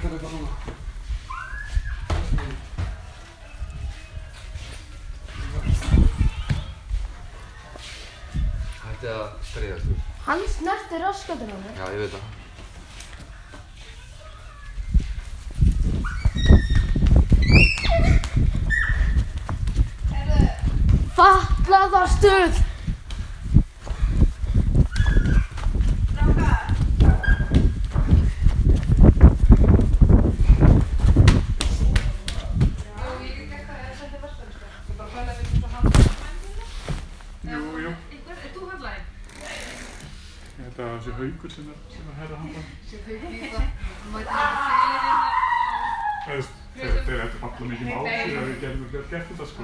vantar þetta núna. Hætti að stríðast úr. Hann snerti raskatinn á mér. Já, ég veit það. Fallaðar stuð! Jú, jú. Er þú? Ég held að það sé haugur sem er, er herra handan. Sér þau ekki það. Mætti það fyrir hérna. Þeir ættu falla mikið mál að við gerum vel gert þetta sko.